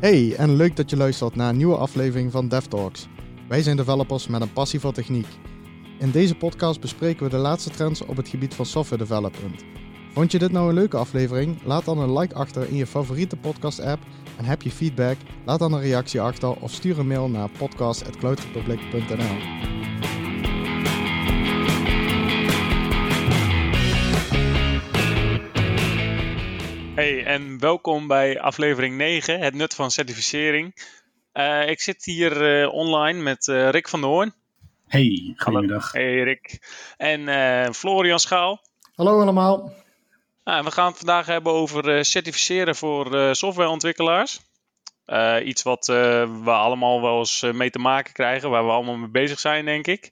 Hey, en leuk dat je luistert naar een nieuwe aflevering van DevTalks. Wij zijn developers met een passie voor techniek. In deze podcast bespreken we de laatste trends op het gebied van software development. Vond je dit nou een leuke aflevering? Laat dan een like achter in je favoriete podcast-app. En heb je feedback? Laat dan een reactie achter of stuur een mail naar podcast.cloudrepublic.nl. Hey, en welkom bij aflevering 9, het nut van certificering. Uh, ik zit hier uh, online met uh, Rick van der Hoorn. Hey, goedemiddag. Hey Rick. En Florian Schaal. Hallo allemaal. Nou, we gaan het vandaag hebben over certificeren voor softwareontwikkelaars. iets wat we allemaal wel eens mee te maken krijgen, waar we allemaal mee bezig zijn, denk ik.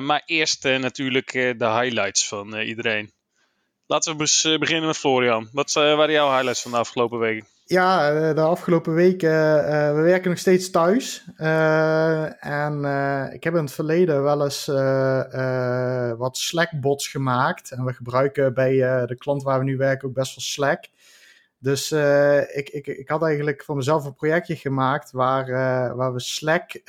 maar eerst natuurlijk de highlights van iedereen. Laten we eh, beginnen met Florian. Wat eh, waren jouw highlights van de afgelopen weken? Ja, eh, de afgelopen uh, we werken nog steeds thuis. En ik heb in het verleden wel eens wat Slack-bots gemaakt. En we gebruiken bij de klant waar we nu werken ook best wel Slack. Dus ik, ik, ik had eigenlijk voor mezelf een projectje gemaakt waar, waar we Slack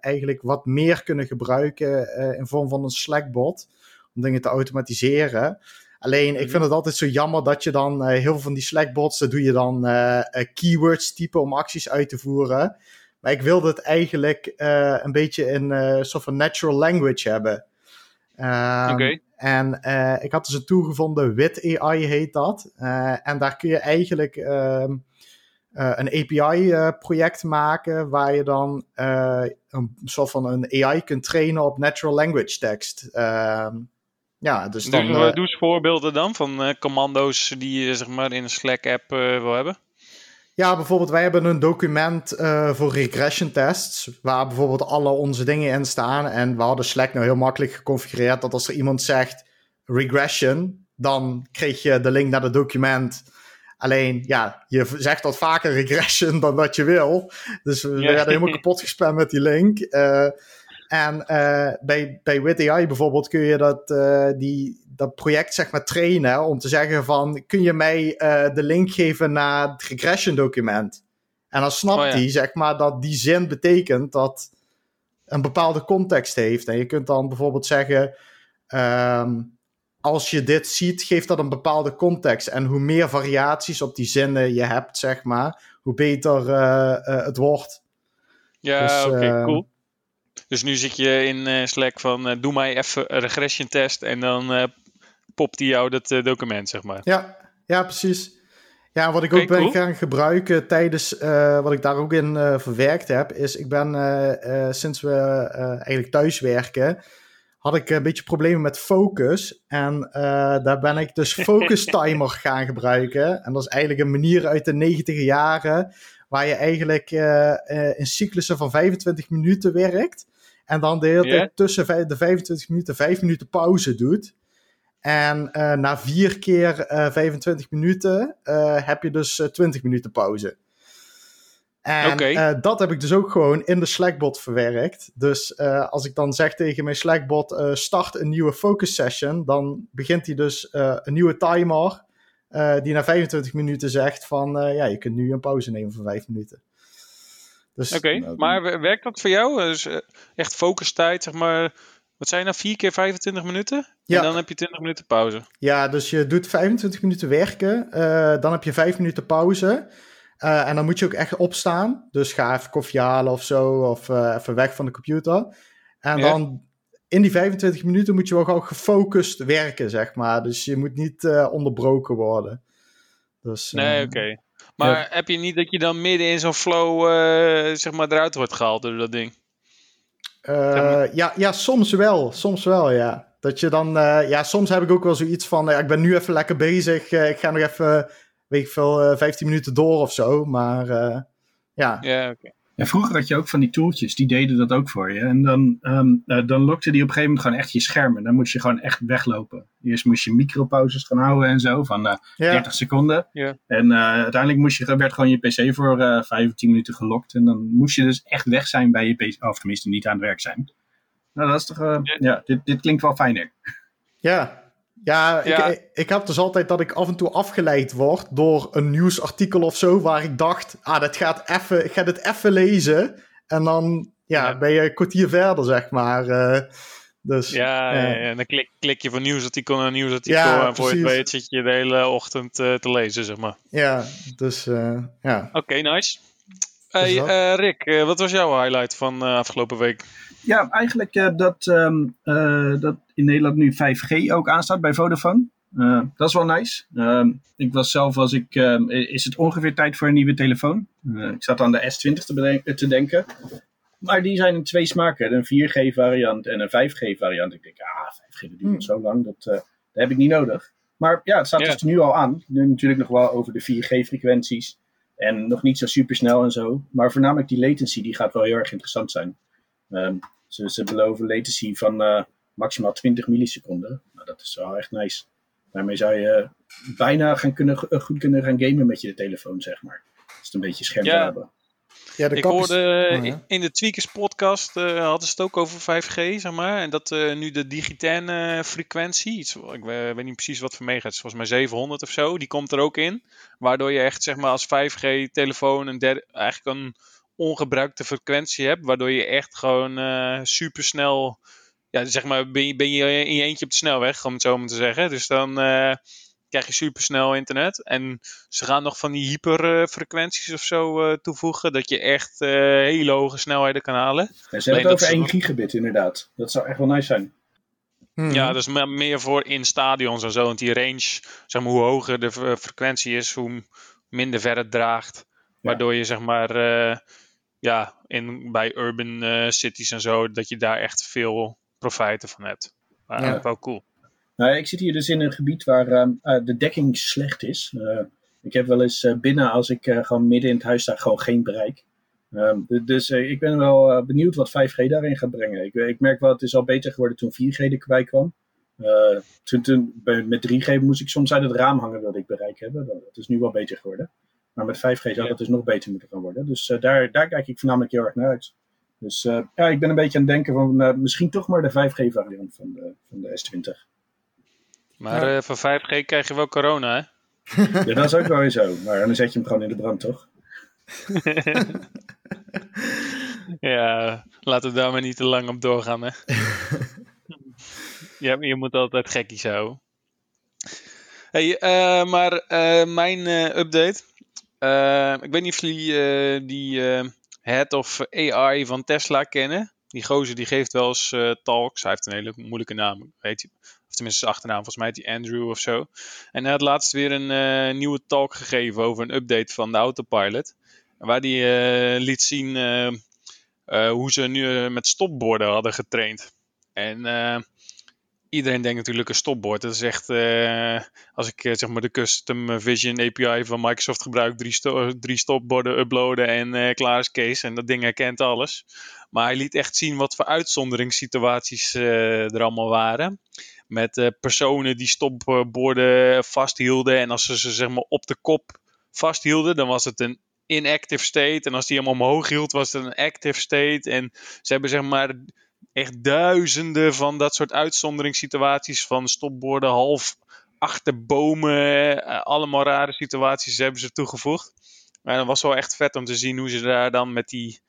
eigenlijk wat meer kunnen gebruiken in vorm van een Slack-bot. Om dingen te automatiseren. Alleen, ik mhm. vind het altijd zo jammer dat je dan uh, heel veel van die Slackbots, daar doe je dan uh, keywords typen om acties uit te voeren. Maar ik wilde het eigenlijk een beetje in een soort van natural language hebben. Um, Oké. En ik had dus een toegevonden, Wit AI heet dat. en daar kun je eigenlijk ehm, een API-project maken waar je dan een soort van een AI kunt trainen op natural language tekst. Ehm, ja, dus dan, doe, uh, doe eens voorbeelden dan van uh, commando's die je zeg maar, in een Slack-app uh, wil hebben. Ja, bijvoorbeeld wij hebben een document voor regression tests, waar bijvoorbeeld alle onze dingen in staan. En we hadden Slack nou heel makkelijk geconfigureerd dat als er iemand zegt regression, dan kreeg je de link naar het document. Alleen, ja, je zegt dat vaker regression dan dat je wil. Dus we werden helemaal kapot gespamd met die link. En uh, bij, bij WitAI bijvoorbeeld kun je dat, uh, die, dat project zeg maar trainen om te zeggen van kun je mij uh, de link geven naar het regression document. En dan snapt oh, hij zeg maar dat die zin betekent dat een bepaalde context heeft. En je kunt dan bijvoorbeeld zeggen um, als je dit ziet, geeft dat een bepaalde context. En hoe meer variaties op die zinnen je hebt, zeg maar, hoe beter het wordt. Ja, dus, oké, okay, cool. Dus nu zit je in uh, Slack van uh, doe mij even een regression test en dan uh, popt hij jou dat document, zeg maar. Ja, ja, precies. Ja, wat ik ook ben gaan gebruiken tijdens wat ik daar ook in verwerkt heb, is ik ben sinds we eigenlijk thuis werken, had ik een beetje problemen met focus. En daar ben ik dus focus timer gaan gebruiken. En dat is eigenlijk een manier uit de 90 jaren waar je eigenlijk in cyclussen van 25 minuten werkt. En dan de hele tijd tussen de 25 minuten 5 minuten pauze doet. En uh, na vier keer uh, eh, 25 minuten uh, heb je dus 20 minuten pauze. En okay. dat heb ik dus ook gewoon in de Slackbot verwerkt. Dus als ik dan zeg tegen mijn Slackbot start een nieuwe focus session, dan begint hij dus een nieuwe timer die na 25 minuten zegt van ja, je kunt nu een pauze nemen van 5 minuten. Dus, Oké, nou, maar werkt dat voor jou? Dus, uh, echt focustijd, zeg maar. Wat zijn nou? 4 keer 25 minuten? Ja. En dan heb je 20 minuten pauze. Ja, dus je doet 25 minuten werken. Uh, dan heb je 5 minuten pauze. Uh, en dan moet je ook echt opstaan. Dus ga even koffie halen of zo. Of even weg van de computer. En ja. dan in die 25 minuten moet je wel gewoon gefocust werken, zeg maar. Dus je moet niet onderbroken worden. Dus, nee, oké. Okay. Maar heb je niet dat je dan midden in zo'n flow uh, zeg maar eruit wordt gehaald door dat ding? Uh, ja, ja, soms wel. Soms wel, ja. Dat je dan, uh, ja, soms heb ik ook wel zoiets van, ik ben nu even lekker bezig. ik ga nog even, weet ik veel, 15 minuten door of zo. Maar ja. Ja, oké. Ja, vroeger had je ook van die tooltjes, die deden dat ook voor je. En dan, um, uh, dan lokte die op een gegeven moment gewoon echt je schermen. Dan moest je gewoon echt weglopen. Eerst moest je micropauzes gaan houden en zo, van uh, ja. 30 seconden. Ja. En uh, uiteindelijk moest je, werd gewoon je pc voor uh, 5 of 10 minuten gelokt. En dan moest je dus echt weg zijn bij je pc, of tenminste niet aan het werk zijn. Nou, dat is toch, ja. ja, dit, dit klinkt wel fijner. Ja, Ja, Ik, ik heb dus altijd dat ik af en toe afgeleid word door een nieuwsartikel of zo waar ik dacht, ah, dat gaat even, ik ga dit even lezen. En dan ja, ben je een kwartier verder, zeg maar. Uh, dus, ja, uh, en dan klik, klik je van nieuwsartikel naar nieuwsartikel. En voor je het weet zit je de hele ochtend uh, te lezen, zeg maar. Ja, dus ja. Oké, okay, nice. Hey, Rick, wat was jouw highlight van afgelopen week? Ja, eigenlijk dat, um, dat in Nederland nu 5G ook aanstaat bij Vodafone. Uh, dat is wel nice. Uh, ik was zelf, als ik, uh, is het ongeveer tijd voor een nieuwe telefoon? ik zat aan de S20 te, te, denken. Maar die zijn in twee smaken. Een 4G variant en een 5G variant. Ik denk, ah, 5G duurt mm. zo lang. Dat, dat, heb ik niet nodig. Maar ja, het staat yeah. dus nu al aan. Nu natuurlijk nog wel over de 4G frequenties. En nog niet zo super snel en zo. Maar voornamelijk die latency, die gaat wel heel erg interessant zijn. Um, ze, ze beloven latency van maximaal 20 milliseconden. Nou, dat is wel echt nice. Daarmee zou je bijna gaan kunnen, goed kunnen gaan gamen met je telefoon, zeg maar. Als het een beetje scherm ja. hebben. Ja, ik hoorde oh, in de Tweakers podcast uh, hadden ze het ook over 5G, zeg maar. En dat uh, nu de digitale frequentie, iets, ik weet niet precies wat voor meegaat, volgens mij 700 of zo, die komt er ook in. Waardoor je echt, zeg maar, als 5G-telefoon een derde, eigenlijk een ongebruikte frequentie hebt. Waardoor je echt gewoon uh, super snel ja, zeg maar, ben je, ben je in je eentje op de snelweg, om het zo maar te zeggen. Dus dan uh, krijg je supersnel internet. En ze gaan nog van die hyperfrequenties of zo uh, toevoegen, dat je echt uh, hele hoge snelheden kan halen. Ja, ze hebben het over 1 gigabit inderdaad. Dat zou echt wel nice zijn. Hmm. Ja, dus meer voor in stadions en zo. Want die range, zeg maar, hoe hoger de frequentie is, hoe minder ver het draagt. Waardoor je zeg maar, ja, in, bij urban cities en zo, dat je daar echt veel profijten van hebt. Maar ja. wel cool. Nou, ik zit hier dus in een gebied waar uh, de dekking slecht is. Uh, ik heb wel eens uh, binnen, als ik gewoon midden in het huis sta, gewoon geen bereik. Ehm, dus ik ben wel benieuwd wat 5G daarin gaat brengen. Ik, ik, merk wel, het is al beter geworden toen 4G erbij kwam. toen, toen, met 3G moest ik soms uit het raam hangen wilde ik bereik hebben. Dat is nu wel beter geworden. Maar met 5G zou dat dus nog beter moeten gaan worden. Dus daar, daar kijk ik voornamelijk heel erg naar uit. Dus uh, ja, ik ben een beetje aan het denken van uh, misschien toch maar de 5G-variant van de, van de S20. Maar ja. uh, van 5G krijg je wel corona, hè? ja, dat is ook wel weer zo. Maar dan zet je hem gewoon in de brand, toch? ja, laten we daar maar niet te lang op doorgaan, hè? ja, je moet altijd gekkies houden. Hey, maar mijn update. Ik weet niet of jullie die head of AI van Tesla kennen. Die gozer die geeft wel eens uh, talks. Hij heeft een hele moeilijke naam. Of tenminste zijn achternaam. Volgens mij heet hij Andrew of zo. En hij had laatst weer een uh, nieuwe talk gegeven over een update van de autopilot. Waar hij liet zien hoe ze nu met stopborden hadden getraind. En iedereen denkt natuurlijk een stopbord. Dat is echt, uh, als ik uh, zeg maar de Custom Vision API van Microsoft gebruik, drie stopborden uploaden en uh, klaar is case. En dat ding herkent alles. Maar hij liet echt zien wat voor uitzonderingssituaties er allemaal waren. Met personen die stopborden vasthielden. En als ze ze zeg maar op de kop vasthielden, dan was het een inactive state. En als die hem omhoog hield, was het een active state. En ze hebben zeg maar echt duizenden van dat soort uitzonderingssituaties van stopborden half achter bomen. Eh, allemaal rare situaties hebben ze toegevoegd. Maar dat was wel echt vet om te zien hoe ze daar dan met die,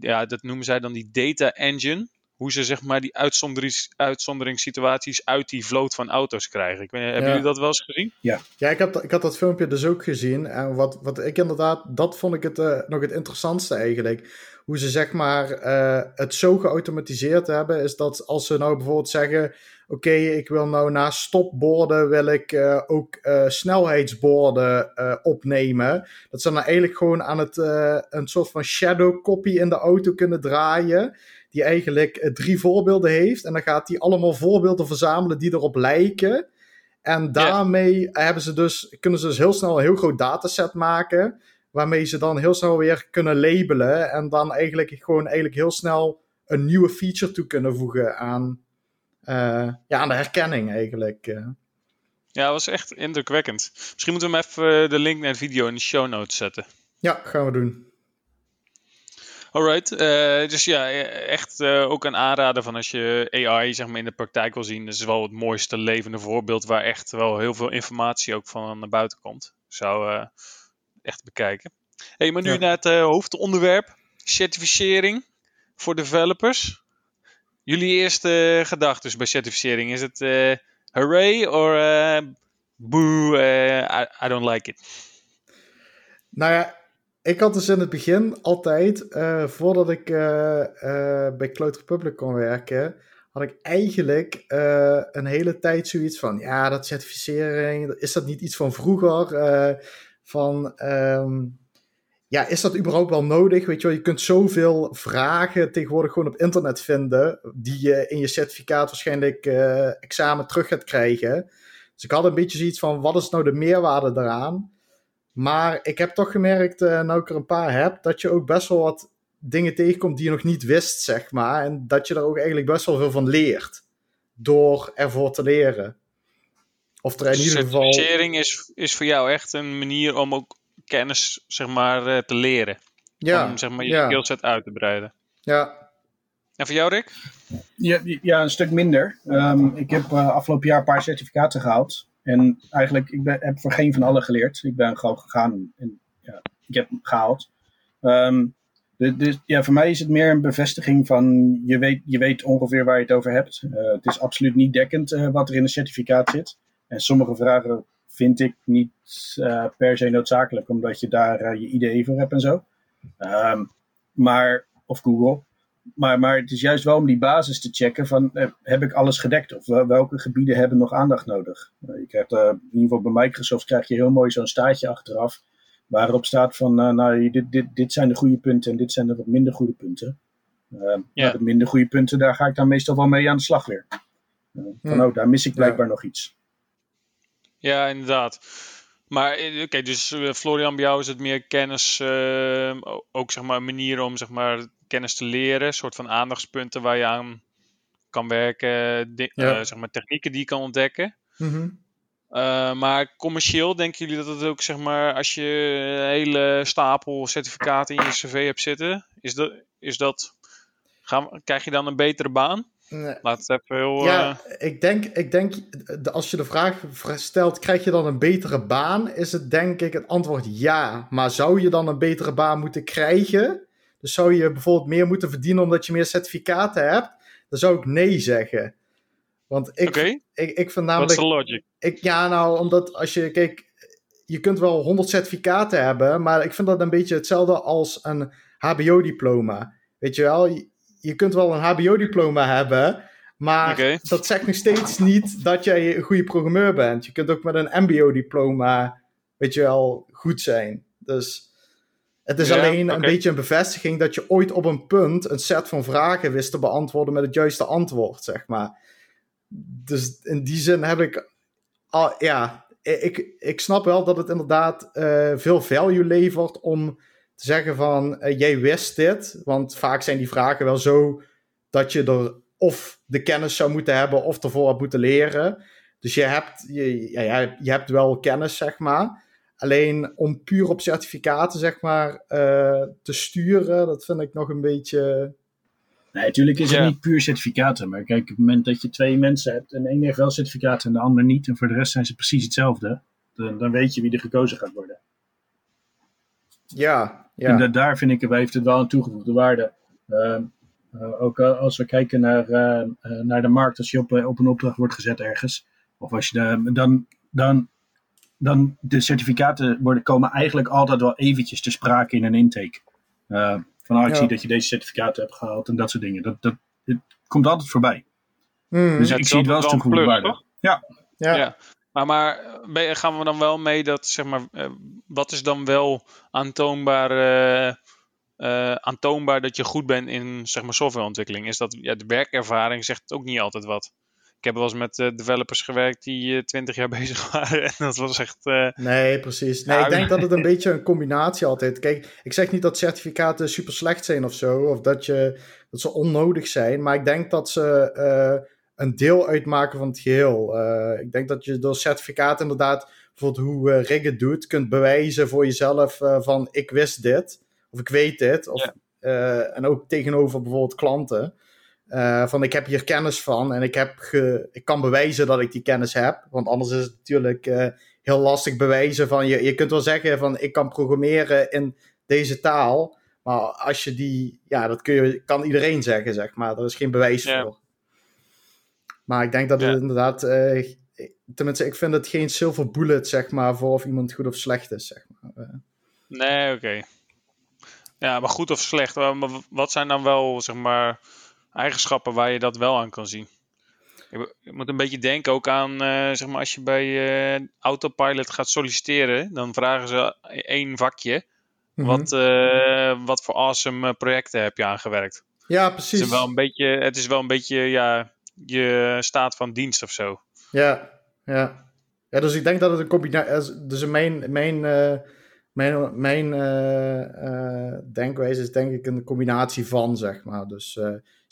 ja, dat noemen zij dan die data engine. Hoe ze zeg maar die uitzonderings, uitzonderingssituaties uit die vloot van auto's krijgen. Ik weet, hebben jullie dat wel eens gezien? Ja, ja ik, heb, ik had dat filmpje dus ook gezien. En wat, wat ik inderdaad, dat vond ik het uh, nog het interessantste eigenlijk hoe ze zeg maar uh, het zo geautomatiseerd hebben, is dat als ze nou bijvoorbeeld zeggen: Oké, ik wil nou na stopborden wil ik uh, ook uh, snelheidsborden opnemen. Dat ze dan eigenlijk gewoon aan het een soort van shadow copy in de auto kunnen draaien. Die eigenlijk drie voorbeelden heeft. En dan gaat hij allemaal voorbeelden verzamelen die erop lijken. En daarmee hebben ze dus, kunnen ze dus heel snel een heel groot dataset maken waarmee ze dan heel snel weer kunnen labelen en dan eigenlijk gewoon eigenlijk heel snel een nieuwe feature toe kunnen voegen aan, uh, ja, aan de herkenning eigenlijk. Eh. Ja, dat was echt indrukwekkend. Misschien moeten we hem even eh, de link naar het video in de show notes zetten. Ja, gaan we doen. Alright, uh, dus ja, echt uh, ook een aanrader van als je AI zeg maar, in de praktijk wil zien. Dat is wel het mooiste levende voorbeeld waar echt wel heel veel informatie ook van naar buiten komt. Zou uh, echt bekijken. Hey, maar nu ja. naar het hoofdonderwerp, certificering voor developers. Jullie eerste gedachten bij certificering, is het hooray of boo, I, I don't like it? Nou ja, ik had dus in het begin altijd, uh, voordat ik uh, uh, bij Cloud Republic kon werken, had ik eigenlijk een hele tijd zoiets van, ja, dat certificering, is dat niet iets van vroeger? van, um, ja, is dat überhaupt wel nodig? Weet je wel, je kunt zoveel vragen tegenwoordig gewoon op internet vinden, die je in je certificaat waarschijnlijk examen terug gaat krijgen. Dus ik had een beetje zoiets van, wat is nou de meerwaarde daaraan? Maar ik heb toch gemerkt, uh, nou ik er een paar heb, dat je ook best wel wat dingen tegenkomt die je nog niet wist, zeg maar. En dat je er ook eigenlijk best wel veel van leert. Door ervoor te leren. Of er in ieder geval. Certificering is, is voor jou echt een manier om ook kennis, zeg maar, uh, te leren. Ja. Om zeg maar, je ja. skillset uit te breiden. Ja. En voor jou, Rick? Ja, ja een stuk minder. Um, ik heb uh, afgelopen jaar een paar certificaten gehaald. En eigenlijk, ik ben, heb voor geen van allen geleerd. Ik ben gewoon gegaan en ja, ik heb gehaald. Dus ja, voor mij is het meer een bevestiging van je weet, je weet ongeveer waar je het over hebt. Uh, het is absoluut niet dekkend uh, wat er in een certificaat zit. En sommige vragen vind ik niet uh, per se noodzakelijk, omdat je daar je idee voor hebt en zo. Um, maar, of Google. Maar, maar het is juist wel om die basis te checken van eh, heb ik alles gedekt of welke gebieden hebben nog aandacht nodig. Uh, je krijgt, uh, in ieder geval bij Microsoft krijg je heel mooi zo'n staartje achteraf waarop staat van nou, dit, dit, dit zijn de goede punten en dit zijn de wat minder goede punten. Ja. De minder goede punten, daar ga ik dan meestal wel mee aan de slag weer. van oh, daar mis ik blijkbaar nog iets. Ja, inderdaad. Maar oké, dus Florian, bij jou is het meer kennis, ook zeg maar een manier om zeg maar kennis te leren, soort van aandachtspunten waar je aan kan werken, eh, zeg maar technieken die je kan ontdekken. Mhm. Eh, maar commercieel denken jullie dat het ook, zeg maar, als je een hele stapel certificaten in je cv hebt zitten, is dat, is dat gaan, krijg je dan een betere baan? Nee. Laat het even heel. Ja, uh... ik denk, ik denk, als je de vraag stelt, krijg je dan een betere baan? Is het denk ik het antwoord ja. Maar zou je dan een betere baan moeten krijgen? Dus zou je bijvoorbeeld meer moeten verdienen omdat je meer certificaten hebt? Dan zou ik nee zeggen. Want ik, ik, ik vind namelijk. What's the logic? Ik, ja, nou, omdat als je. Kijk, je kunt wel 100 certificaten hebben, maar ik vind dat een beetje hetzelfde als een HBO-diploma. Weet je wel, je, je kunt wel een HBO-diploma hebben, maar dat zegt nog steeds niet dat jij een goede programmeur bent. Je kunt ook met een MBO-diploma, weet je wel, goed zijn. Dus het is alleen een beetje een bevestiging dat je ooit op een punt een set van vragen wist te beantwoorden met het juiste antwoord, zeg maar. Dus in die zin heb ik. Al, ja, ik, ik snap wel dat het inderdaad uh, veel value levert om te zeggen van uh, jij wist dit. Want vaak zijn die vragen wel zo dat je er of de kennis zou moeten hebben of ervoor hebt moeten leren. Dus je hebt, je, ja, je hebt wel kennis, zeg maar. Alleen om puur op certificaten, zeg maar, uh, te sturen, dat vind ik nog een beetje. Nee, natuurlijk is het niet puur certificaten. Maar kijk, op het moment dat je twee mensen hebt en één heeft wel certificaten en de ander niet, en voor de rest zijn ze precies hetzelfde, dan, dan weet je wie er gekozen gaat worden. Ja, ja. En daar vind ik, heeft het wel een toegevoegde waarde. Uh, uh, ook als we kijken naar, naar de markt, als je op, op een opdracht wordt gezet ergens, of als je de, dan, dan dan de certificaten worden, komen eigenlijk altijd wel eventjes te sprake in een intake. Uh, van oh, ik zie dat je deze certificaten hebt gehaald en dat soort dingen. Dat, dat, het komt altijd voorbij. Mm. Dus ik zie het wel als een goede waarde. Ja. ja. ja. Maar, maar gaan we dan wel mee dat, zeg maar, uh, wat is dan wel aantoonbaar, uh, aantoonbaar dat je goed bent in zeg maar, softwareontwikkeling? Is dat ja, de werkervaring zegt ook niet altijd wat? Ik heb wel eens met uh, developers gewerkt die uh, 20 jaar bezig waren. En dat was echt. Uh... Nee, precies. Nee, ik denk dat het een beetje een combinatie altijd. Kijk, ik zeg niet dat certificaten super slecht zijn of zo. Of dat, je, dat ze onnodig zijn. Maar ik denk dat ze een deel uitmaken van het geheel. ik denk dat je door certificaten inderdaad. Bijvoorbeeld hoe uh, Rig het doet, kunt bewijzen voor jezelf van ik wist dit. Of ik weet dit. Of en ook tegenover bijvoorbeeld klanten. Van ik heb hier kennis van en ik, heb ge, ik kan bewijzen dat ik die kennis heb. Want anders is het natuurlijk heel lastig bewijzen van je. Je kunt wel zeggen van ik kan programmeren in deze taal. Maar als je die, ja, dat kun je, kan iedereen zeggen, zeg maar. Er is geen bewijs voor. Maar ik denk dat het inderdaad, uh, tenminste, ik vind het geen silver bullet, zeg maar, voor of iemand goed of slecht is, zeg maar. Eh. Nee, oké. Ja, maar goed of slecht, wat zijn dan wel, zeg maar, eigenschappen waar je dat wel aan kan zien? Je moet een beetje denken ook aan, uh, zeg maar, als je bij Autopilot gaat solliciteren, dan vragen ze één vakje. Mhm. wat, wat voor awesome projecten heb je aangewerkt? Ja, precies. Het is wel een beetje, het is wel een beetje ja, je staat van dienst of zo. Ja, ja. Ja, dus ik denk dat het een combinatie Dus mijn, mijn, mijn, mijn denkwijze is denk ik een combinatie van, zeg maar. Dus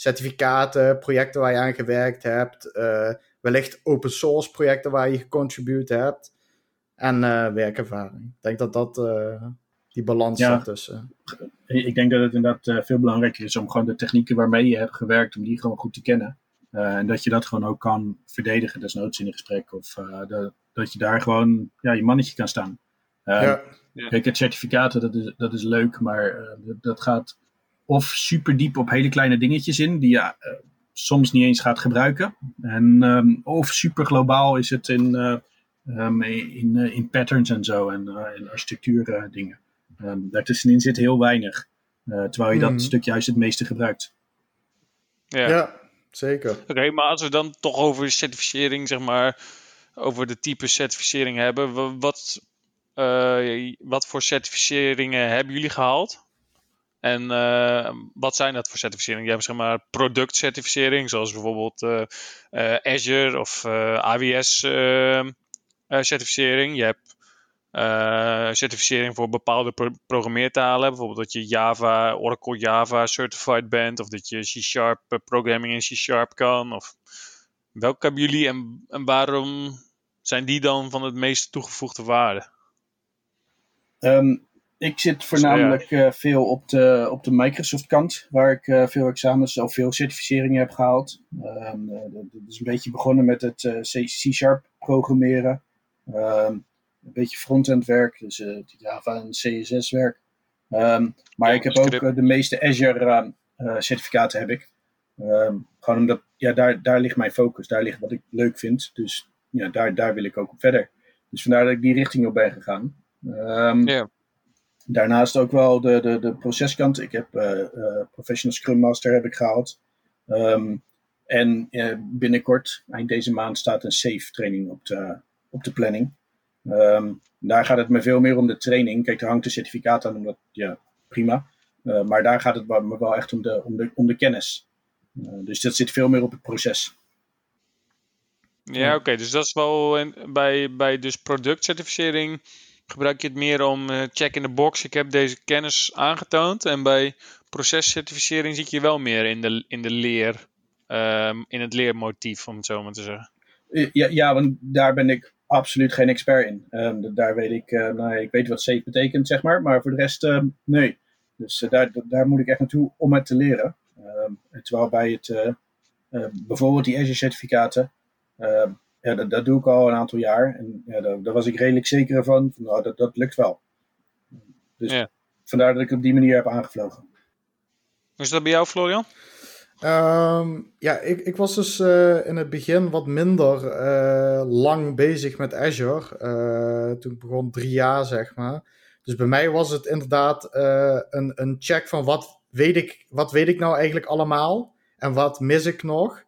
certificaten, projecten waar je aan gewerkt hebt, wellicht open source projecten waar je gecontribute hebt en werkervaring. Ik denk dat dat die balans ja. tussen. Ik denk dat het inderdaad veel belangrijker is om gewoon de technieken waarmee je hebt gewerkt, om die gewoon goed te kennen. Eh, en dat je dat gewoon ook kan verdedigen, desnoods in een gesprek. Of uh, dat, dat je daar gewoon ja, je mannetje kan staan. Uh, ja. Kijk, het certificaten, dat is, dat is leuk, maar dat gaat of super diep op hele kleine dingetjes in, die je soms niet eens gaat gebruiken. En, um, of super globaal is het in, um, in, in patterns en zo, en in architectuur dingen. Um, daartussenin zit heel weinig, terwijl je dat mhm. stuk juist het meeste gebruikt. Ja. ja. Zeker. Oké, maar als we dan toch over certificering, zeg maar, over de type certificering hebben, wat, uh, wat voor certificeringen hebben jullie gehaald? En uh, wat zijn dat voor certificeringen? Je hebt zeg maar productcertificering, zoals bijvoorbeeld uh, Azure of AWS certificering. Je hebt certificering voor bepaalde pro programmeertalen. Bijvoorbeeld dat je Java, Oracle Java certified bent. Of dat je C-sharp eh, programming in C-sharp kan. Of welke hebben jullie en, waarom zijn die dan van het meest toegevoegde waarde? Um, ik zit voornamelijk uh, veel op de, op de Microsoft kant, waar ik uh, veel examens of veel certificeringen heb gehaald. Um, dat is een beetje begonnen met het C-sharp programmeren. Um, een beetje frontend werk, dus Java en CSS werk. Um, maar ik heb ook de meeste Azure uh, certificaten heb ik. Gewoon omdat, ja, daar, daar ligt mijn focus, daar ligt wat ik leuk vind. Dus ja, daar, daar wil ik ook op verder. Dus vandaar dat ik die richting op ben gegaan. Yeah. Daarnaast ook wel de, de, de proceskant. Ik heb Professional Scrum Master heb ik gehaald. Um, en binnenkort, eind deze maand, staat een SAFE training op de, op de planning. Um, daar gaat het me veel meer om de training. Kijk, er hangt een certificaat aan, omdat, ja, prima. Maar daar gaat het me wel echt om de, om de, om de kennis. Dus dat zit veel meer op het proces. Ja, oké. Dus dat is wel bij, bij dus productcertificering gebruik je het meer om uh, check in the box. Ik heb deze kennis aangetoond. En bij procescertificering zit je wel meer in de, in de leer, um, in het leermotief, om het zo maar te zeggen. Ja, ja, want daar ben ik absoluut geen expert in. Um, daar weet ik, uh, nou, ik weet wat safe betekent, zeg maar, maar voor de rest, uh, nee. Dus daar, daar moet ik echt naartoe om het te leren. Terwijl bij het, eh, bijvoorbeeld die Azure-certificaten, ja, dat, dat, doe ik al een aantal jaar. En ja, daar, daar was ik redelijk zeker van, nou, dat, dat lukt wel. Dus ja. vandaar dat ik op die manier heb aangevlogen. Hoe is dat bij jou, Florian? Um, ja, ik, ik was dus uh, in het begin wat minder uh, lang bezig met Azure. Uh, toen ik begon drie jaar, zeg maar. Dus bij mij was het inderdaad een, een check van wat weet, ik, wat weet ik nou eigenlijk allemaal en wat mis ik nog.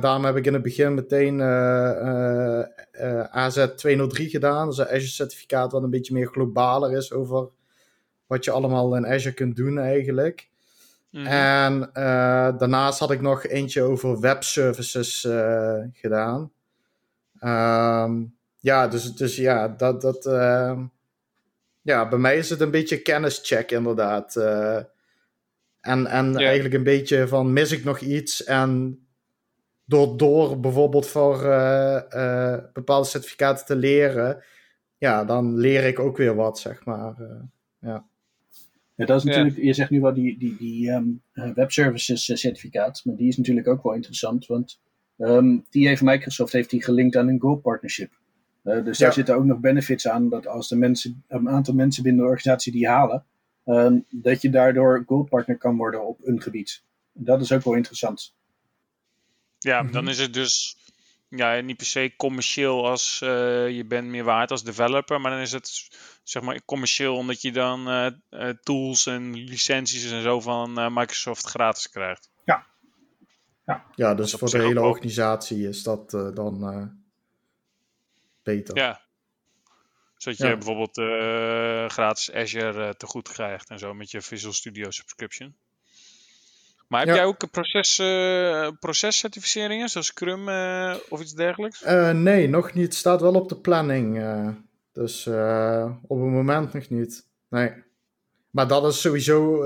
Daarom heb ik in het begin meteen AZ 203 gedaan. Dus een Azure certificaat wat een beetje meer globaler is over wat je allemaal in Azure kunt doen eigenlijk. Mhm. En daarnaast had ik nog eentje over webservices uh, gedaan. Um, ja, dus, dus ja, dat, dat, uh, ja, bij mij is het een beetje kennischeck inderdaad. Uh, en en eigenlijk een beetje van mis ik nog iets en door, door bijvoorbeeld voor bepaalde certificaten te leren, ja, dan leer ik ook weer wat, zeg maar. ja. Ja, dat is natuurlijk, je zegt nu wel die, die, die um, web services certificaat, maar die is natuurlijk ook wel interessant, want um, die heeft Microsoft heeft die gelinkt aan een Gold partnership. Uh, dus daar zitten ook nog benefits aan dat als de mensen, een aantal mensen binnen de organisatie die halen, um, dat je daardoor Gold partner kan worden op een gebied. Dat is ook wel interessant. Ja, mm -hmm. dan is het dus ja, niet per se commercieel als uh, je bent meer waard als developer, maar dan is het zeg maar commercieel omdat je dan uh, uh, tools en licenties en zo van Microsoft gratis krijgt. Ja. Ja, ja dus voor de hele organisatie is dat dan beter. Ja. Zodat je ja. bijvoorbeeld gratis Azure te goed krijgt en zo met je Visual Studio subscription. Maar heb ja. jij ook proces, uh, procescertificeringen, zoals Scrum uh, of iets dergelijks? Uh, nee, nog niet. Het staat wel op de planning. dus op het moment nog niet. Nee. Maar dat is sowieso,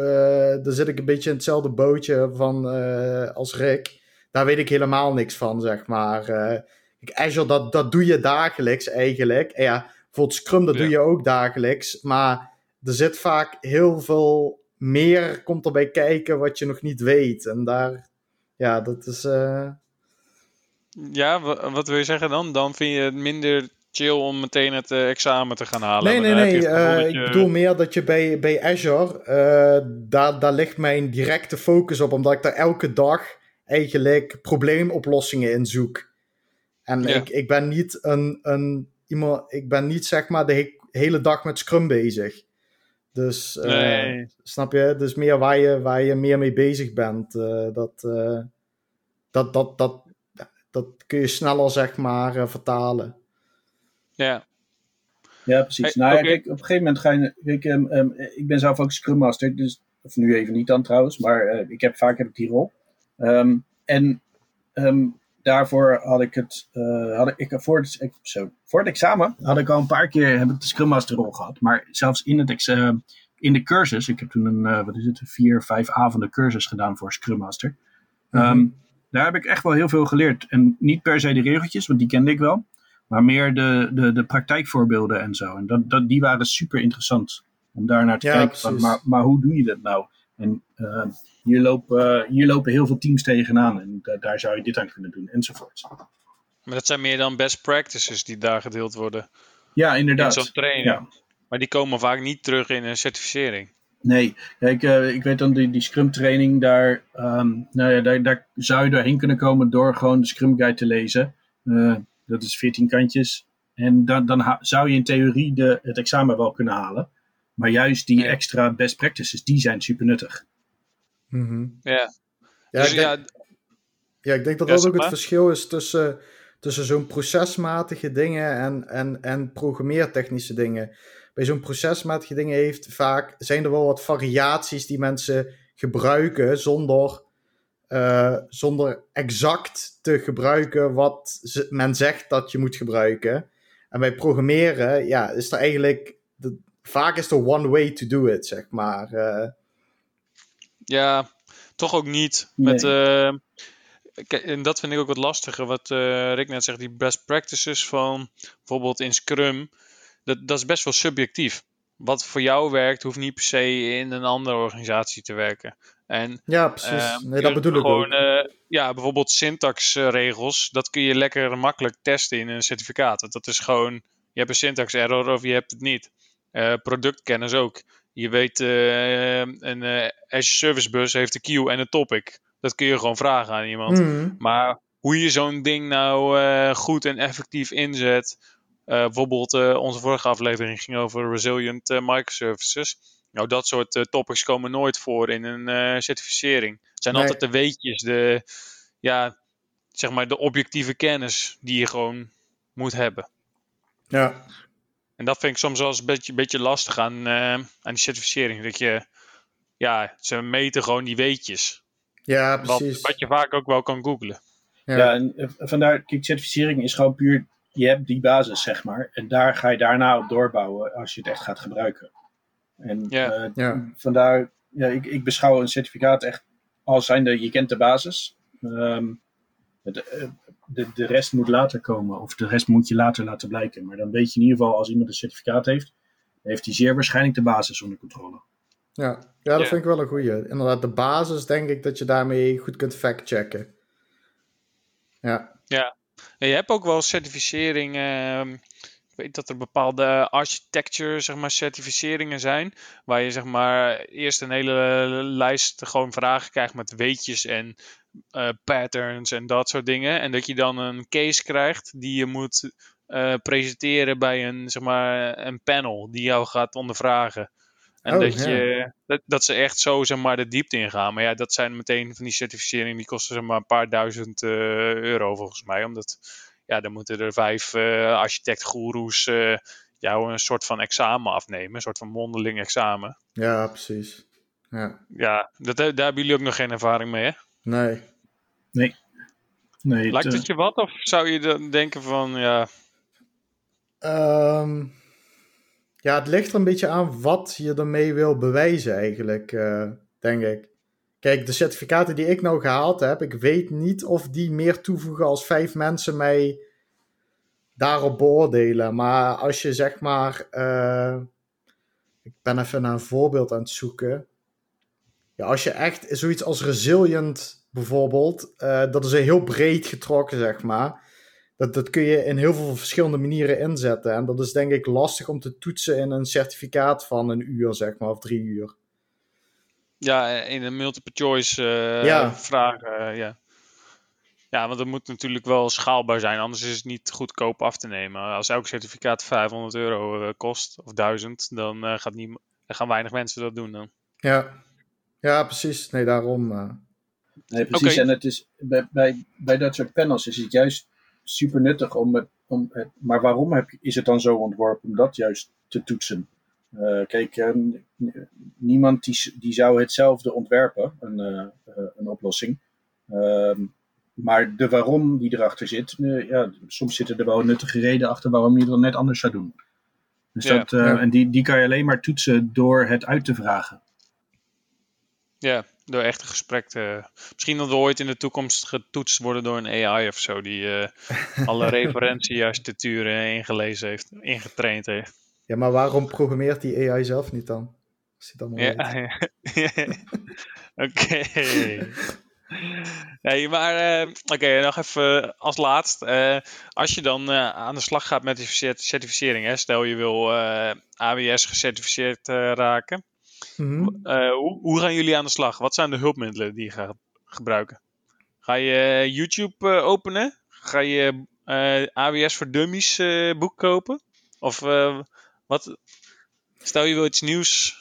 daar zit ik een beetje in hetzelfde bootje van als Rick. Daar weet ik helemaal niks van, zeg maar. Azure, dat, dat doe je dagelijks eigenlijk. En ja, bijvoorbeeld Scrum, dat ja. doe je ook dagelijks. Maar er zit vaak heel veel meer komt erbij kijken wat je nog niet weet. En daar, ja, dat is. Uh... Ja, wat wil je zeggen dan? Dan vind je het minder chill om meteen het uh, examen te gaan halen. Nee, nee, nee. Uh, ik bedoel meer dat je bij, bij Azure, daar, daar ligt mijn directe focus op, omdat ik daar elke dag eigenlijk probleemoplossingen in zoek. En ja. ik, ik ben niet een, een iemand, ik ben niet zeg maar de he hele dag met Scrum bezig. Dus uh, nee. snap je? Dus meer waar je, waar je meer mee bezig bent. Uh, dat, uh, dat, dat, dat, dat kun je sneller, zeg maar, vertalen. Ja. Ja, precies. Hey, nou, okay. kijk, op een gegeven moment ga je. Kijk, um, um, ik ben zelf ook Scrum Master, dus, of nu even niet dan trouwens, maar ik heb, vaak heb ik die rol. Um, en daarvoor had ik het, uh, had ik, voor, het, zo, voor het examen had ik al een paar keer heb ik de Scrum Master rol gehad. Maar zelfs in, het examen, in de cursus, ik heb toen een, uh, wat is het, vier, vijf avonden cursus gedaan voor Scrum Master. Mm -hmm. um, daar heb ik echt wel heel veel geleerd. En niet per se de regeltjes, want die kende ik wel. Maar meer de, de, de praktijkvoorbeelden en zo. En dat, dat, die waren super interessant om daar naar te ja, kijken. Van, maar, maar hoe doe je dat nou? En uh, hier, lopen, hier lopen heel veel teams tegenaan en da daar zou je dit aan kunnen doen, enzovoort. Maar dat zijn meer dan best practices die daar gedeeld worden. Ja, inderdaad. In zo'n training. Ja. Maar die komen vaak niet terug in een certificering. Nee, kijk, uh, ik weet dan die, die Scrum training, daar, um, nou ja, daar, daar zou je doorheen kunnen komen door gewoon de Scrum Guide te lezen. Uh, dat is 14 kantjes. En dan, dan zou je in theorie de, het examen wel kunnen halen. Maar juist die ja. extra best practices, die zijn super nuttig. Mm -hmm. Ja. Ja, dus ik denk, ja, ja, ik denk dat ja, dat ook het verschil is tussen, tussen zo'n procesmatige dingen en, en, en programmeertechnische dingen. Bij zo'n procesmatige dingen heeft vaak, zijn er wel wat variaties die mensen gebruiken zonder, uh, zonder exact te gebruiken wat men zegt dat je moet gebruiken. En bij programmeren, ja, is er eigenlijk, de, vaak is er one way to do it, zeg maar. Uh, ja, toch ook niet. Nee. Met, uh, en dat vind ik ook wat lastiger. Wat uh, Rick net zegt, die best practices van bijvoorbeeld in Scrum. Dat, dat is best wel subjectief. Wat voor jou werkt, hoeft niet per se in een andere organisatie te werken. En, ja, precies. Uh, nee, dat bedoel ik gewoon, ook. ja, bijvoorbeeld syntaxregels, dat kun je lekker makkelijk testen in een certificaat. Dat is gewoon, je hebt een syntax error of je hebt het niet. Productkennis ook. Je weet, uh, een uh, Azure Service Bus heeft een queue en een topic. Dat kun je gewoon vragen aan iemand. Mm. Maar hoe je zo'n ding nou uh, goed en effectief inzet. bijvoorbeeld onze vorige aflevering ging over resilient microservices. Nou, dat soort topics komen nooit voor in een certificering. Het zijn nee. altijd de weetjes, de, ja, zeg maar de objectieve kennis die je gewoon moet hebben. Ja. En dat vind ik soms wel eens een beetje, beetje lastig aan, uh, aan die certificering. Dat je, ja, ze meten gewoon die weetjes. Ja, precies. Wat, wat je vaak ook wel kan googlen. Ja, ja en uh, vandaar, kijk, certificering is gewoon puur, je hebt die basis, zeg maar. En daar ga je daarna op doorbouwen als je het echt gaat gebruiken. En ja. Uh, ja. vandaar, ja, ik, ik beschouw een certificaat echt als zijnde, je kent de basis. Um, het, de, de rest moet later komen. Of de rest moet je later laten blijken. Maar dan weet je in ieder geval, als iemand een certificaat heeft, heeft hij zeer waarschijnlijk de basis onder controle. Ja, ja dat vind ik wel een goede. Inderdaad, de basis denk ik dat je daarmee goed kunt factchecken. Ja. Ja, je hebt ook wel certificering. Ehm, ik weet dat er bepaalde architecture, zeg maar, certificeringen zijn. Waar je, zeg maar, eerst een hele lijst gewoon vragen krijgt met weetjes en uh, patterns en dat soort dingen. En dat je dan een case krijgt die je moet uh, presenteren bij een, zeg maar, een panel die jou gaat ondervragen. En oh, dat, je, dat, dat, ze echt zo zeg maar, de diepte ingaan. Maar ja, dat zijn meteen van die certificeringen die kosten zeg maar, een paar duizend uh, euro volgens mij. Omdat ja, dan moeten er vijf architect-goeroes jou een soort van examen afnemen. Een soort van mondeling examen. Ja, precies. Ja, ja dat, daar hebben jullie ook nog geen ervaring mee, hè? Nee. Nee. nee Lijkt het je wat? Of zou je dan denken van, ja... Um, ja, het ligt er een beetje aan wat je ermee wil bewijzen eigenlijk, uh, denk ik. Kijk, de certificaten die ik nou gehaald heb, ik weet niet of die meer toevoegen als vijf mensen mij daarop beoordelen. Maar als je zeg maar, uh, ik ben even naar een voorbeeld aan het zoeken. Ja, als je echt zoiets als resilient bijvoorbeeld, uh, dat is een heel breed getrokken zeg maar dat, dat kun je in heel veel verschillende manieren inzetten. En dat is denk ik lastig om te toetsen in een certificaat van een uur, zeg maar, of drie uur. Ja, in een multiple choice uh, ja. vragen, uh, ja. Ja, want het moet natuurlijk wel schaalbaar zijn, anders is het niet goedkoop af te nemen. Als elk certificaat 500 euro kost, of 1000, dan, gaat niet, gaan weinig mensen dat doen dan. Ja, ja precies. Nee, daarom. Nee, precies. Okay. En het is, bij, bij, bij dat soort panels is het juist super nuttig om het, om het, maar waarom heb, is het dan zo ontworpen om dat juist te toetsen? Uh, kijk, uh, niemand die, die zou hetzelfde ontwerpen, een, uh, een oplossing. Ehm, maar de waarom die erachter zit, ja, soms zitten er wel nuttige redenen achter waarom je het dan net anders zou doen. Dus ja, dat, ja. En die, die kan je alleen maar toetsen door het uit te vragen. Ja, door echt een gesprek te... Misschien dat we ooit in de toekomst getoetst worden door een AI of zo. Die uh, alle referentiearchitecturen ingelezen heeft, ingetraind heeft. Ja, maar waarom programmeert die AI zelf niet dan? Als hij dan ja, ja. Oké. Nee, maar uh, oké, nog even als laatst. Uh, als je dan uh, aan de slag gaat met die certificering, hè, stel je wil AWS gecertificeerd raken. Mhm. Eh, hoe, hoe, gaan jullie aan de slag? Wat zijn de hulpmiddelen die je gaat gebruiken? Ga je eh, YouTube eh, openen? Ga je AWS voor Dummies boek kopen? Of wat? Stel je wil iets nieuws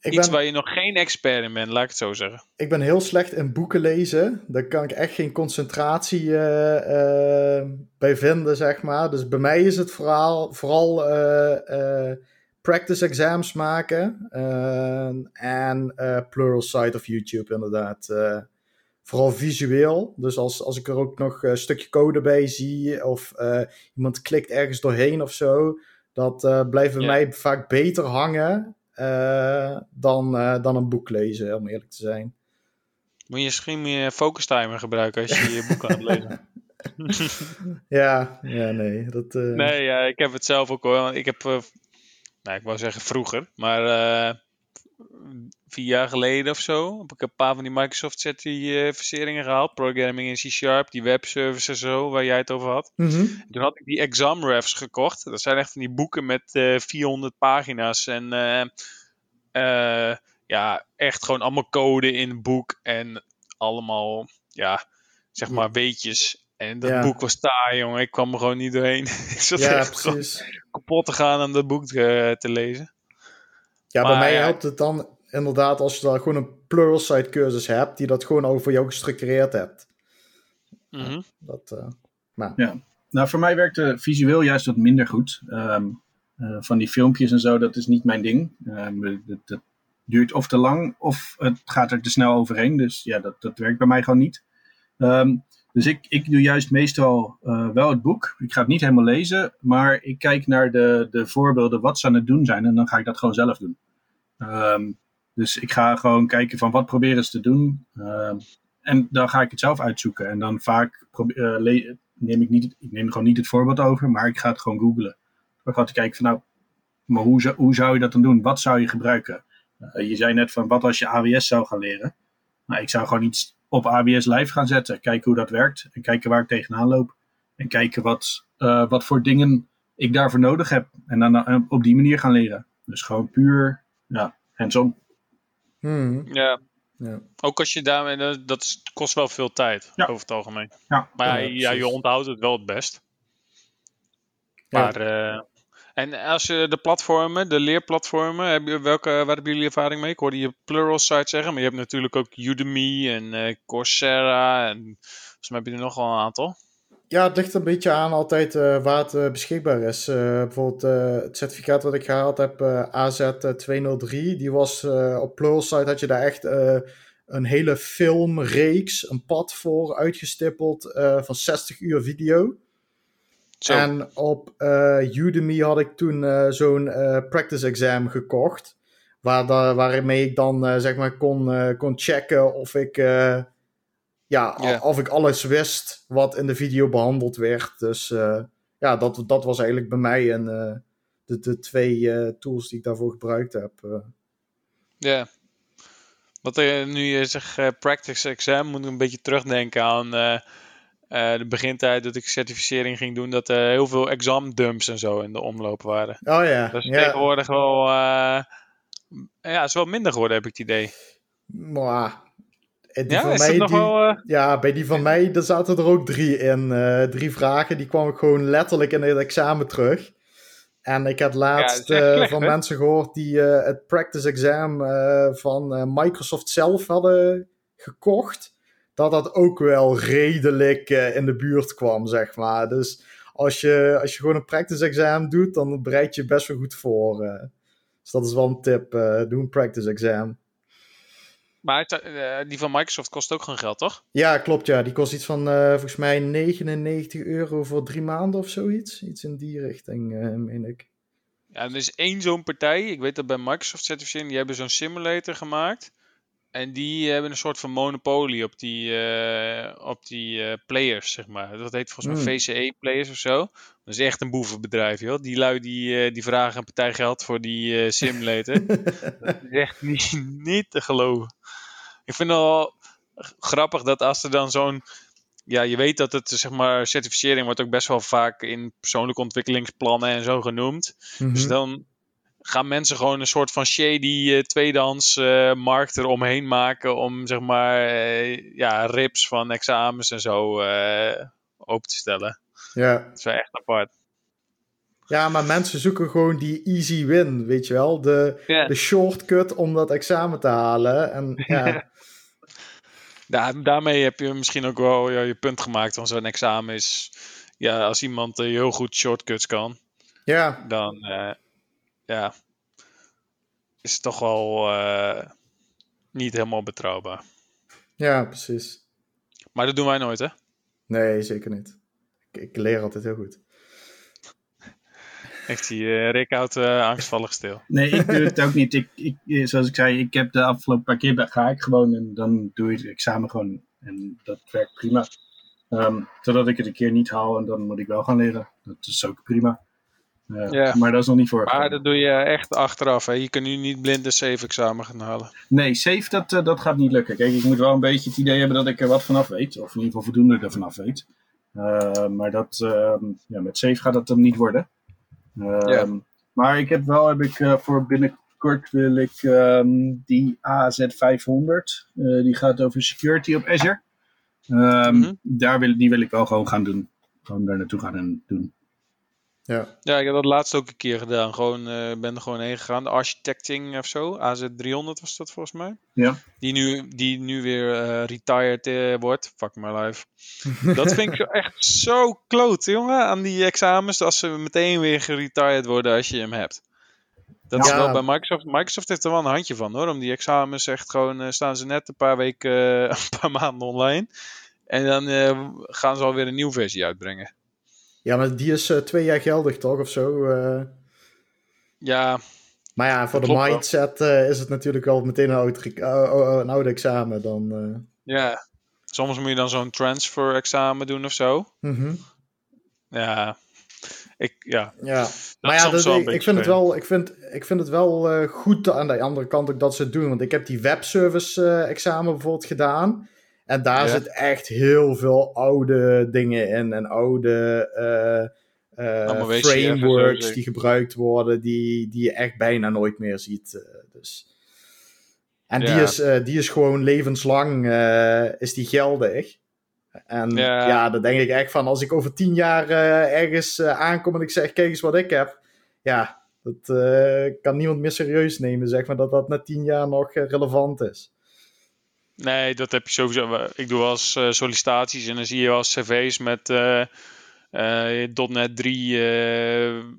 ik Iets waar je nog geen expert in bent, laat ik het zo zeggen. Ik ben heel slecht in boeken lezen. Daar kan ik echt geen concentratie uh, uh, bij vinden, zeg maar. Dus bij mij is het vooral, vooral practice exams maken. Uh, en uh, plural site of YouTube inderdaad. Uh, vooral visueel. Dus als, als ik er ook nog een stukje code bij zie. Of iemand klikt ergens doorheen of zo. Dat blijft bij mij vaak beter hangen. dan, dan een boek lezen, om eerlijk te zijn. Moet je misschien meer focus timer gebruiken als je je boek aan het lezen. ja, ja, nee. Dat, Nee, ja, ik heb het zelf ook hoor. Ik heb nou, ik wou zeggen vroeger, maar uh, vier jaar geleden of zo heb ik een paar van die Microsoft certificeringen gehaald. Programming in C-Sharp, die webservices zo, waar jij het over had. Mhm. Toen had ik die exam refs gekocht. Dat zijn echt van die boeken met uh, eh, 400 pagina's en ja, echt gewoon allemaal code in het boek en allemaal, ja, zeg maar weetjes. En dat boek was taai, jongen. Ik kwam er gewoon niet doorheen. ik zat ja, precies. kapot te gaan aan dat boek te, te lezen. Ja, bij mij helpt het dan inderdaad als je dan gewoon een Pluralsight cursus hebt, die dat gewoon over jou gestructureerd hebt. Mm dat, uh, maar. Ja, nou voor mij werkte visueel juist wat minder goed. Um, uh, van die filmpjes en zo, dat is niet mijn ding. Um, dat, dat, duurt of te lang of het gaat er te snel overheen. Dus ja, dat, dat werkt bij mij gewoon niet. Um, dus ik, ik doe juist meestal uh, wel het boek. Ik ga het niet helemaal lezen, maar ik kijk naar de, de voorbeelden wat ze aan het doen zijn en dan ga ik dat gewoon zelf doen. Um, dus ik ga gewoon kijken van wat proberen ze te doen. Um, en dan ga ik het zelf uitzoeken. En dan vaak uh, neem ik niet, ik neem gewoon niet het voorbeeld over, maar ik ga het gewoon googlen. Dan ga ik kijken van nou, maar hoe, hoe zou je dat dan doen? Wat zou je gebruiken? je zei net van wat als je AWS zou gaan leren. Nou, ik zou gewoon iets op AWS live gaan zetten. Kijken hoe dat werkt. En kijken waar ik tegenaan loop. En kijken wat, wat voor dingen ik daarvoor nodig heb. En dan op die manier gaan leren. Dus gewoon puur ja, hands-on. Hmm. Ja. ja. Ook als je daarmee, dat kost wel veel tijd over het algemeen. Ja. Maar ja, je onthoudt het wel het best. Maar, uh, en als je de platformen, de leerplatformen, heb je, welke, waar hebben jullie ervaring mee? Ik hoorde je Pluralsight zeggen, maar je hebt natuurlijk ook Udemy en uh, Coursera en volgens mij heb je er nog wel een aantal. Ja, het ligt een beetje aan altijd uh, waar het beschikbaar is. Bijvoorbeeld het certificaat wat ik gehaald heb, AZ203, die was op Pluralsight had je daar echt een hele filmreeks, een pad voor uitgestippeld van 60 uur video. Zo. En op Udemy had ik toen zo'n practice exam gekocht. Waar da waarmee ik dan zeg maar kon, kon checken of ik ja, of ik alles wist wat in de video behandeld werd. Dus ja, dat, dat was eigenlijk bij mij en de, de twee tools die ik daarvoor gebruikt heb. Ja. Wat nu je zegt practice exam, moet ik een beetje terugdenken aan de begintijd dat ik certificering ging doen. Dat er heel veel exam dumps en zo in de omloop waren. Oh ja. Dat is tegenwoordig wel, ja, is wel minder geworden heb ik het idee. Maar die ja, van mij, die, wel, uh... Ja, bij die van mij daar zaten er ook drie in. Uh, drie vragen, die kwam ik gewoon letterlijk in het examen terug. En ik heb laatst ja, uh, van mensen gehoord die het practice exam van Microsoft zelf hadden gekocht. Dat dat ook wel redelijk in de buurt kwam, zeg maar. Dus als je, als je gewoon een practice exam doet, dan bereid je best wel goed voor. dus dat is wel een tip. doe een practice exam. Maar die van Microsoft kost ook gewoon geld, toch? Ja, klopt. Ja, die kost iets van volgens mij 99 euro voor drie maanden of zoiets. Iets in die richting, meen ik. Ja, er is één zo'n partij. Ik weet dat bij Microsoft certificering, die hebben zo'n simulator gemaakt. En die hebben een soort van monopolie op die, uh, op die uh, players, zeg maar. Dat heet volgens mij hmm. VCE-players of zo. Dat is echt een boevenbedrijf, joh. Die lui die, uh, die vragen een partij geld voor die simulator. dat is echt niet, niet te geloven. Ik vind het wel grappig dat als er dan zo'n... Ja, je weet dat het, zeg maar, certificering wordt ook best wel vaak in persoonlijke ontwikkelingsplannen en zo genoemd. Mm Dus dan gaan mensen gewoon een soort van shady uh, tweedehands uh, markt eromheen maken om zeg maar uh, ja, rips van examens en zo open te stellen. Ja. Dat is wel echt apart. Ja, maar mensen zoeken gewoon die easy win, weet je wel? De, de shortcut om dat examen te halen. En, ja. ja, daarmee heb je misschien ook wel ja, je punt gemaakt van zo'n examen is... Ja, als iemand heel goed shortcuts kan, ja. dan ja, is het toch wel uh, niet helemaal betrouwbaar. Ja, precies. Maar dat doen wij nooit, hè? Nee, zeker niet. Ik, ik leer altijd heel goed. Ik zie uh, Rick houdt uh, angstvallig stil. Nee, ik doe het ook niet. Ik, ik, zoals ik zei, ik heb de afgelopen paar keer ga ik gewoon en dan doe ik het examen gewoon. En dat werkt prima. Um, totdat ik het een keer niet haal en dan moet ik wel gaan leren. Dat is ook prima. Ja, Maar dat is nog niet voor. Maar dat doe je echt achteraf. Hè? Je kunt nu niet blind een safe-examen gaan halen. Nee, safe dat, uh, dat gaat niet lukken. Kijk, ik moet wel een beetje het idee hebben dat ik er wat vanaf weet. Of in ieder geval voldoende er vanaf weet. Uh, maar dat, uh, ja, met safe gaat dat hem niet worden. Ja. Maar ik heb wel, heb ik uh, voor binnenkort wil ik um, die AZ500. die gaat over security op Azure. Um, mm -hmm. daar wil, die wil ik wel gewoon gaan doen. Gewoon daar naartoe gaan en doen. Ja. ja, ik heb dat laatst ook een keer gedaan. Gewoon, uh, ben er gewoon heen gegaan. De architecting of zo. AZ300 was dat volgens mij. Ja. Die nu, die nu weer uh, retired uh, wordt. Fuck my life. dat vind ik echt zo kloot, jongen. Aan die examens. Als ze meteen weer geretired worden als je hem hebt. Dat ja. is wel bij Microsoft. Microsoft heeft er wel een handje van hoor. Om die examens echt gewoon. staan ze net een paar weken. een paar maanden online. En dan gaan ze alweer een nieuwe versie uitbrengen. Ja, maar die is uh, twee jaar geldig toch, of zo? Uh... Ja. Maar ja, voor de mindset uh, is het natuurlijk wel meteen een oud, een oud examen dan. Ja, soms moet je dan zo'n transfer examen doen of zo. Mm -hmm. Ja. ik, ja. ja. Maar ja, dat, ik, ik, vind het wel, ik, vind, ik vind het wel goed aan de andere kant ook dat ze het doen. Want ik heb die webservice uh, examen bijvoorbeeld gedaan. En daar ja. zit echt heel veel oude dingen in. En oude uh, frameworks die gebruikt worden. Die, die je echt bijna nooit meer ziet. dus. En ja. die, is, die is gewoon levenslang is die geldig. En ja. ja, dan denk ik echt van, als ik over tien jaar ergens aankom en ik zeg, kijk eens wat ik heb. Ja, dat kan niemand meer serieus nemen, zeg maar, dat dat na tien jaar nog relevant is. Nee, dat heb je sowieso. Ik doe wel eens sollicitaties en dan zie je wel cv's met .NET 3,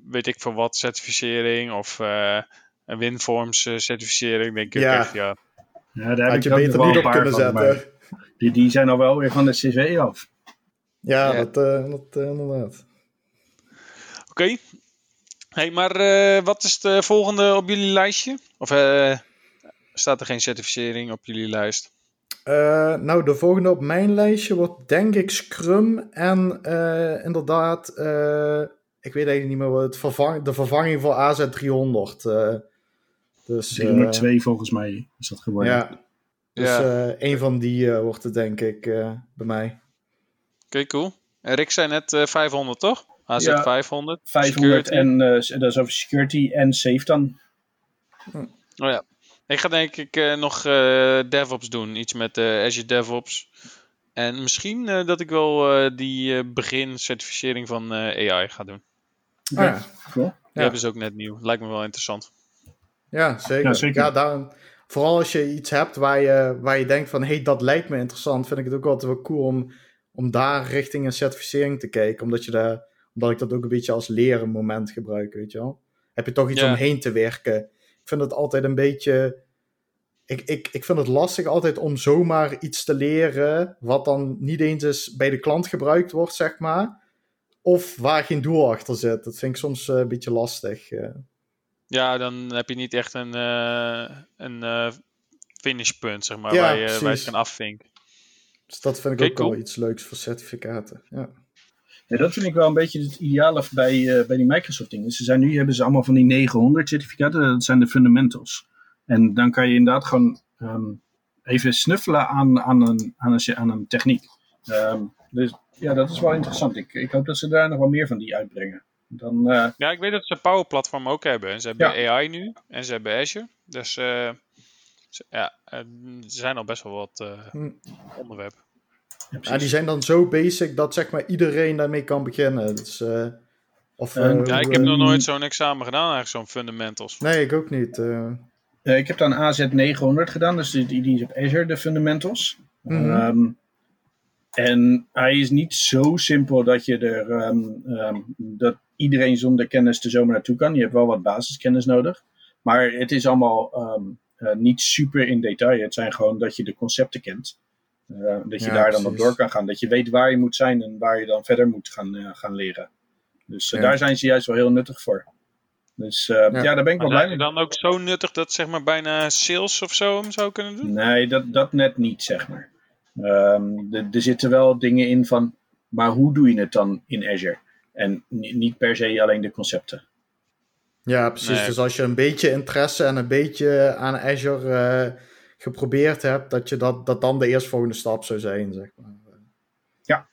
weet ik veel wat, certificering of een WinForms certificering. Denk ik ja. echt, ja. Ja, daar heb Had je beter niet op kunnen zetten die, die zijn al wel weer van de CV af. Ja, ja. dat, uh, dat uh, inderdaad. Oké. Okay. Hey, maar uh, wat is de volgende op jullie lijstje? Of staat er geen certificering op jullie lijst? Nou, de volgende op mijn lijstje wordt denk ik Scrum en inderdaad, ik weet eigenlijk niet meer wat het vervang, de vervanging voor AZ300. dus, 302 volgens mij is dat geworden. Ja, dus ja. Uh, een van die uh, wordt het denk ik uh, bij mij. Oké, okay, cool. En Rick zei net 500 toch? AZ ja, 500. 500 security. en dat is over security en safe dan. Hm. Oh ja. Ik ga denk ik nog DevOps doen. Iets met Azure DevOps. En misschien dat ik wel die begin-certificering van AI ga doen. Okay. Oh ja, cool. Die ja. hebben ze ook net nieuw. Lijkt me wel interessant. Ja, zeker. Ja, zeker. ja daarom, vooral als je iets hebt waar je, waar je denkt van... hey, dat lijkt me interessant, vind ik het ook altijd wel cool om, om daar richting een certificering te kijken. Omdat, je daar, omdat ik dat ook een beetje als leren moment gebruik, weet je wel. Heb je toch iets omheen te werken. Vind het altijd een beetje... Ik, ik, ik vind het lastig altijd om zomaar iets te leren... wat dan niet eens is bij de klant gebruikt wordt, zeg maar... Of waar geen doel achter zit. Dat vind ik soms uh, een beetje lastig. Uh. Ja, dan heb je niet echt een, uh, een uh, finishpunt, zeg maar, ja, waar, je, waar je kan afvinken. Dus dat vind ik okay, ook cool. wel iets leuks voor certificaten. Ja. Ja. dat vind ik wel een beetje het ideale bij, uh, bij die Microsoft dingen. Ze zijn nu hebben ze allemaal van die 900 certificaten, dat zijn de fundamentals. En dan kan je inderdaad gewoon um, even snuffelen aan, aan, een, aan, een, aan een techniek. Um, dus ja, dat is wel interessant. Ik, ik hoop dat ze daar nog wel meer van die uitbrengen. Dan, uh... Ja, ik weet dat ze Power Platform ook hebben. Ze hebben ja. AI nu en ze hebben Azure. Dus uh, ze, ja, er zijn al best wel wat uh, hm. onderwerpen. Ja, ja, die zijn dan zo basic dat zeg maar iedereen daarmee kan beginnen. Dus, of, ja, ik heb nog nooit zo'n examen gedaan, eigenlijk zo'n fundamentals. Nee, ik ook niet. ik heb dan AZ 900 gedaan, dus die, die is op Azure, de fundamentals. Mm -hmm. um, en hij is niet zo simpel dat je er um, um, dat iedereen zonder kennis er zomaar naartoe kan. Je hebt wel wat basiskennis nodig. Maar het is allemaal um, uh, niet super in detail. Het zijn gewoon dat je de concepten kent. Uh, dat je ja, daar dan op door kan gaan. Dat je weet waar je moet zijn en waar je dan verder moet gaan, uh, gaan leren. Dus ja. daar zijn ze juist wel heel nuttig voor. Dus ja. ja. daar ben ik wel blij mee. dan ook zo nuttig dat zeg maar bijna sales of zo hem zou kunnen doen? Nee, dat, dat net niet zeg maar. Um, er zitten wel dingen in van, maar hoe doe je het dan in Azure? En niet per se alleen de concepten. Ja, precies. Nee. Dus als je een beetje interesse en een beetje aan Azure uh, geprobeerd hebt, dat, je dat, dat dan de eerstvolgende stap zou zijn, zeg maar. Ja.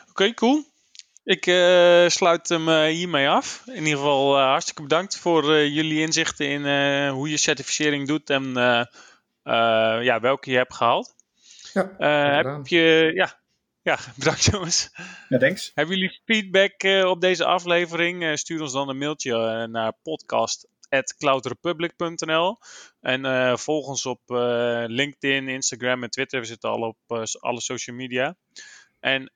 Oké, okay, cool. Ik uh, sluit hem uh, hiermee af. In ieder geval hartstikke bedankt voor jullie inzichten in hoe je certificering doet en ja, welke je hebt gehaald. Ja, heb je, ja, ja, bedankt jongens. Ja, thanks. Hebben jullie feedback uh, op deze aflevering? Uh, stuur ons dan een mailtje uh, naar podcast.cloudrepublic.nl En volg ons op LinkedIn, Instagram en Twitter. We zitten al op alle social media. En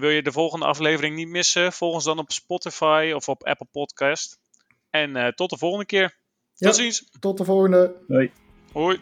wil je de volgende aflevering niet missen? Volg ons dan op Spotify of op Apple Podcast. En tot de volgende keer. Tot ja, ziens. Tot de volgende. Hoi. Hoi.